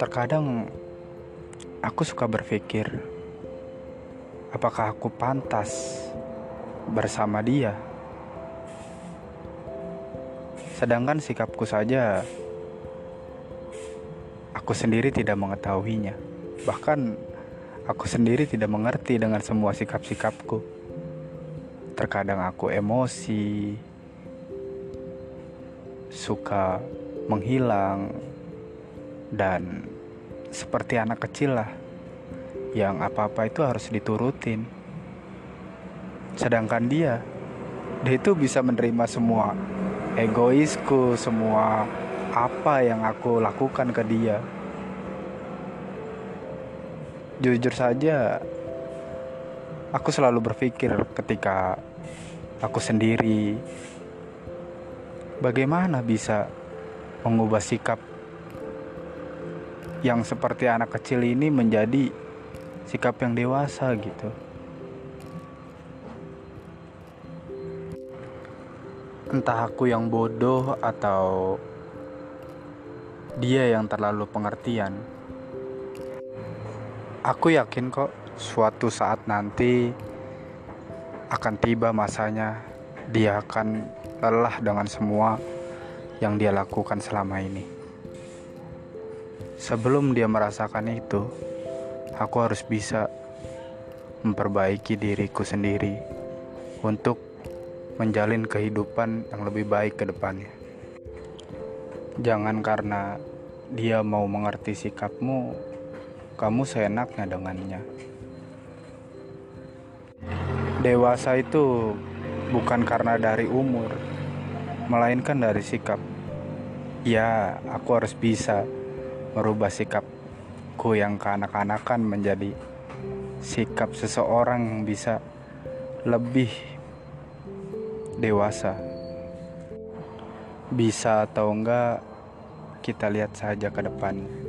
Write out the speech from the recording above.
Terkadang aku suka berpikir, apakah aku pantas bersama dia? Sedangkan sikapku saja, aku sendiri tidak mengetahuinya. Bahkan aku sendiri tidak mengerti dengan semua sikap-sikapku. Terkadang aku emosi, suka menghilang, dan seperti anak kecil lah yang apa-apa itu harus diturutin. Sedangkan dia dia itu bisa menerima semua egoisku semua apa yang aku lakukan ke dia. Jujur saja aku selalu berpikir ketika aku sendiri bagaimana bisa mengubah sikap yang seperti anak kecil ini menjadi sikap yang dewasa gitu. Entah aku yang bodoh atau dia yang terlalu pengertian. Aku yakin kok suatu saat nanti akan tiba masanya dia akan lelah dengan semua yang dia lakukan selama ini. Sebelum dia merasakan itu, aku harus bisa memperbaiki diriku sendiri untuk menjalin kehidupan yang lebih baik ke depannya. Jangan karena dia mau mengerti sikapmu, kamu seenaknya dengannya. Dewasa itu bukan karena dari umur, melainkan dari sikap. Ya, aku harus bisa merubah sikapku yang kekanak-kanakan menjadi sikap seseorang yang bisa lebih dewasa. Bisa atau enggak, kita lihat saja ke depan.